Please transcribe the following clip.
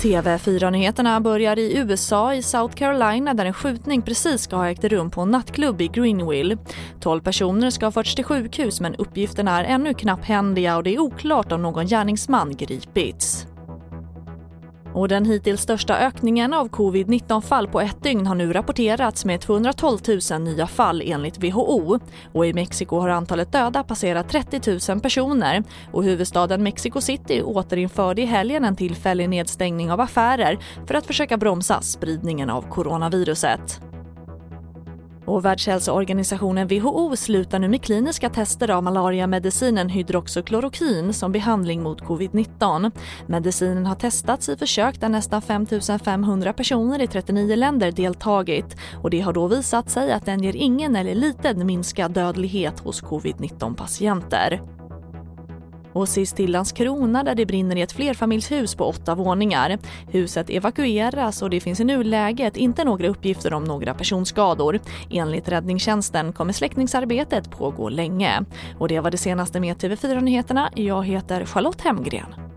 TV4-nyheterna börjar i USA i South Carolina där en skjutning precis ska ha ägt rum på en nattklubb i Greenville. 12 personer ska ha förts till sjukhus men uppgifterna är ännu knapphändiga och det är oklart om någon gärningsman gripits. Och den hittills största ökningen av covid-19 fall på ett dygn har nu rapporterats med 212 000 nya fall enligt WHO. Och i Mexiko har antalet döda passerat 30 000 personer och huvudstaden Mexico City återinförde i helgen en tillfällig nedstängning av affärer för att försöka bromsa spridningen av coronaviruset. Och Världshälsoorganisationen WHO slutar nu med kliniska tester av malariamedicinen hydroxyklorokin som behandling mot covid-19. Medicinen har testats i försök där nästan 5 500 personer i 39 länder deltagit och det har då visat sig att den ger ingen eller liten minskad dödlighet hos covid-19 patienter. Och sist till Landskrona där det brinner i ett flerfamiljshus på åtta våningar. Huset evakueras och det finns i nuläget inte några uppgifter om några personskador. Enligt räddningstjänsten kommer släckningsarbetet pågå länge. Och det var det senaste med TV4 Nyheterna. Jag heter Charlotte Hemgren.